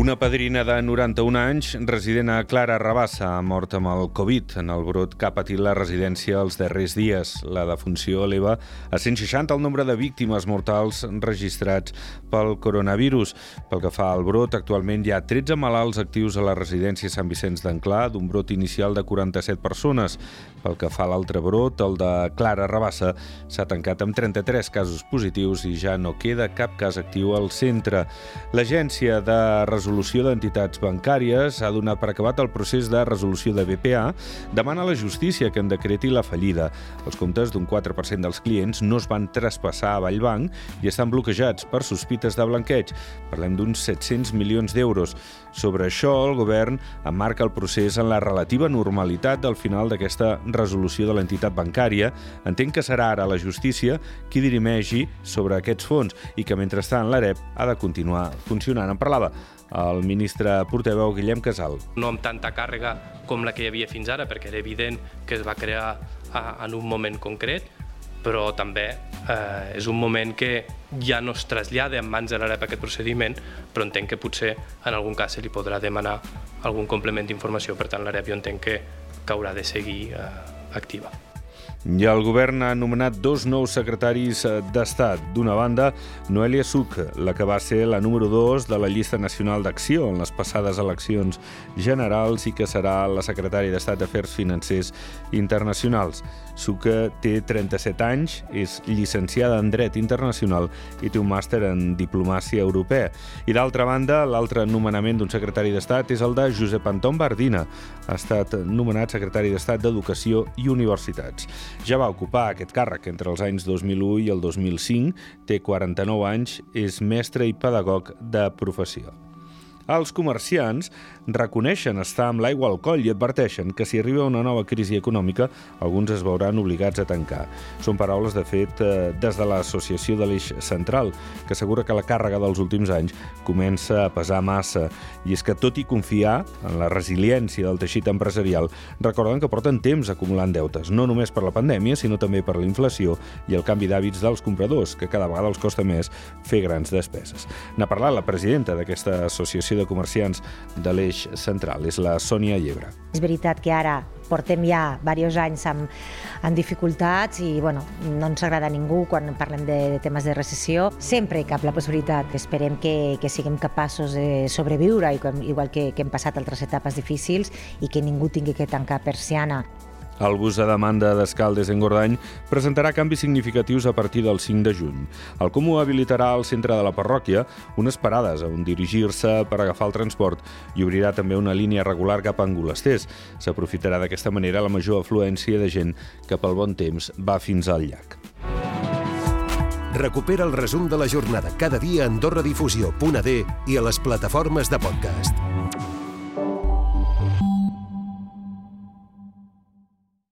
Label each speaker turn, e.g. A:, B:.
A: Una padrina de 91 anys, resident a Clara Rabassa, ha mort amb el Covid en el brot que ha patit la residència els darrers dies. La defunció eleva a 160 el nombre de víctimes mortals registrats pel coronavirus. Pel que fa al brot, actualment hi ha 13 malalts actius a la residència Sant Vicenç d'Enclà, d'un brot inicial de 47 persones. Pel que fa a l'altre brot, el de Clara Rabassa, s'ha tancat amb 33 casos positius i ja no queda cap cas actiu al centre. L'Agència de Resolució d'Entitats Bancàries ha donat per acabat el procés de resolució de BPA, demana a la justícia que en decreti la fallida. Els comptes d'un 4% dels clients no es van traspassar a Vallbanc i estan bloquejats per sospites de blanqueig. Parlem d'uns 700 milions d'euros. Sobre això, el govern emmarca el procés en la relativa normalitat del final d'aquesta resolució de l'entitat bancària, entenc que serà ara la justícia qui dirimegi sobre aquests fons i que mentrestant l'AREP ha de continuar funcionant. En parlava el ministre portaveu Guillem Casal.
B: No amb tanta càrrega com la que hi havia fins ara, perquè era evident que es va crear en un moment concret, però també eh, és un moment que ja no es trasllada en mans de l'AREP aquest procediment, però entenc que potser en algun cas se li podrà demanar algun complement d'informació, per tant l'AREP jo entenc que que haurà de seguir eh, activa.
A: I el govern ha nomenat dos nous secretaris eh, d'Estat. D'una banda, Noelia Suc, la que va ser la número 2 de la llista nacional d'acció en les passades eleccions generals i que serà la secretària d'Estat d'Afers Financers Internacionals. Suc té 37 anys, és llicenciada en Dret Internacional i té un màster en Diplomàcia Europea. I d'altra banda, l'altre nomenament d'un secretari d'Estat és el de Josep Anton Bardina. Ha estat nomenat secretari d'Estat d'Educació i Universitats. Ja va ocupar aquest càrrec entre els anys 2001 i el 2005, té 49 anys, és mestre i pedagog de professió. Els comerciants reconeixen estar amb l'aigua al coll i adverteixen que si arriba una nova crisi econòmica, alguns es veuran obligats a tancar. Són paraules, de fet, eh, des de l'Associació de l'Eix Central, que assegura que la càrrega dels últims anys comença a pesar massa. I és que, tot i confiar en la resiliència del teixit empresarial, recorden que porten temps acumulant deutes, no només per la pandèmia, sinó també per la inflació i el canvi d'hàbits dels compradors, que cada vegada els costa més fer grans despeses. N'ha parlat la presidenta d'aquesta associació de Comerciants de l'Eix Central, és la Sònia Llebre.
C: És veritat que ara portem ja diversos anys amb, amb dificultats i bueno, no ens agrada a ningú quan parlem de, de temes de recessió. Sempre cap la possibilitat. Esperem que, que siguem capaços de sobreviure, igual que, que hem passat altres etapes difícils i que ningú tingui que tancar persiana.
A: El bus a demanda d'Escaldes en Gordany presentarà canvis significatius a partir del 5 de juny. El Comú habilitarà al centre de la parròquia unes parades on dirigir-se per agafar el transport i obrirà també una línia regular cap a Angolesters. S'aprofitarà d'aquesta manera la major afluència de gent que pel bon temps va fins al llac.
D: Recupera el resum de la jornada cada dia a AndorraDifusió.d i a les plataformes de podcast.